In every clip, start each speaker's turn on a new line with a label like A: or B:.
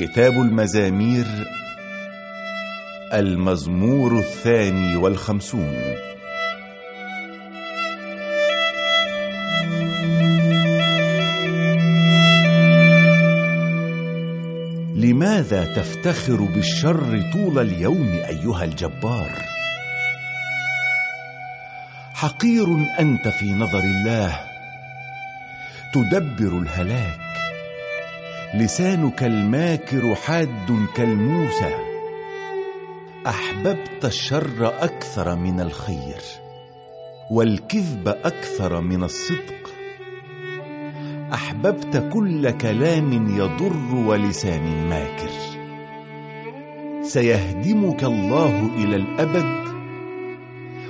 A: كتاب المزامير المزمور الثاني والخمسون. لماذا تفتخر بالشر طول اليوم أيها الجبار؟ حقير أنت في نظر الله تدبر الهلاك. لسانك الماكر حاد كالموسى. أحببت الشر أكثر من الخير والكذب أكثر من الصدق. أحببت كل كلام يضر ولسان ماكر سيهدمك الله إلى الأبد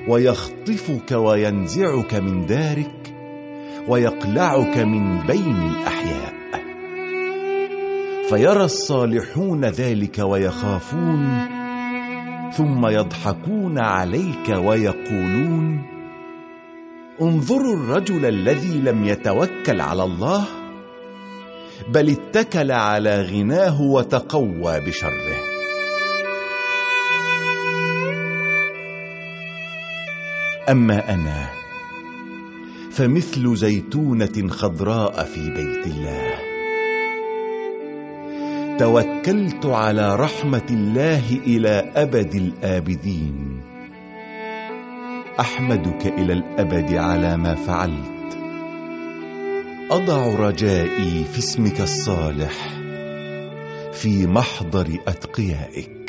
A: ويخطفك وينزعك من دارك ويقلعك من بين الأحياء. فيرى الصالحون ذلك ويخافون ثم يضحكون عليك ويقولون انظروا الرجل الذي لم يتوكل على الله بل اتكل على غناه وتقوى بشره. أما أنا فمثل زيتونة خضراء في بيت الله. توكلت على رحمة الله إلى أبد الآبدين. أحمدك إلى الأبد على ما فعلت. أضع رجائي في اسمك الصالح في محضر أتقيائك.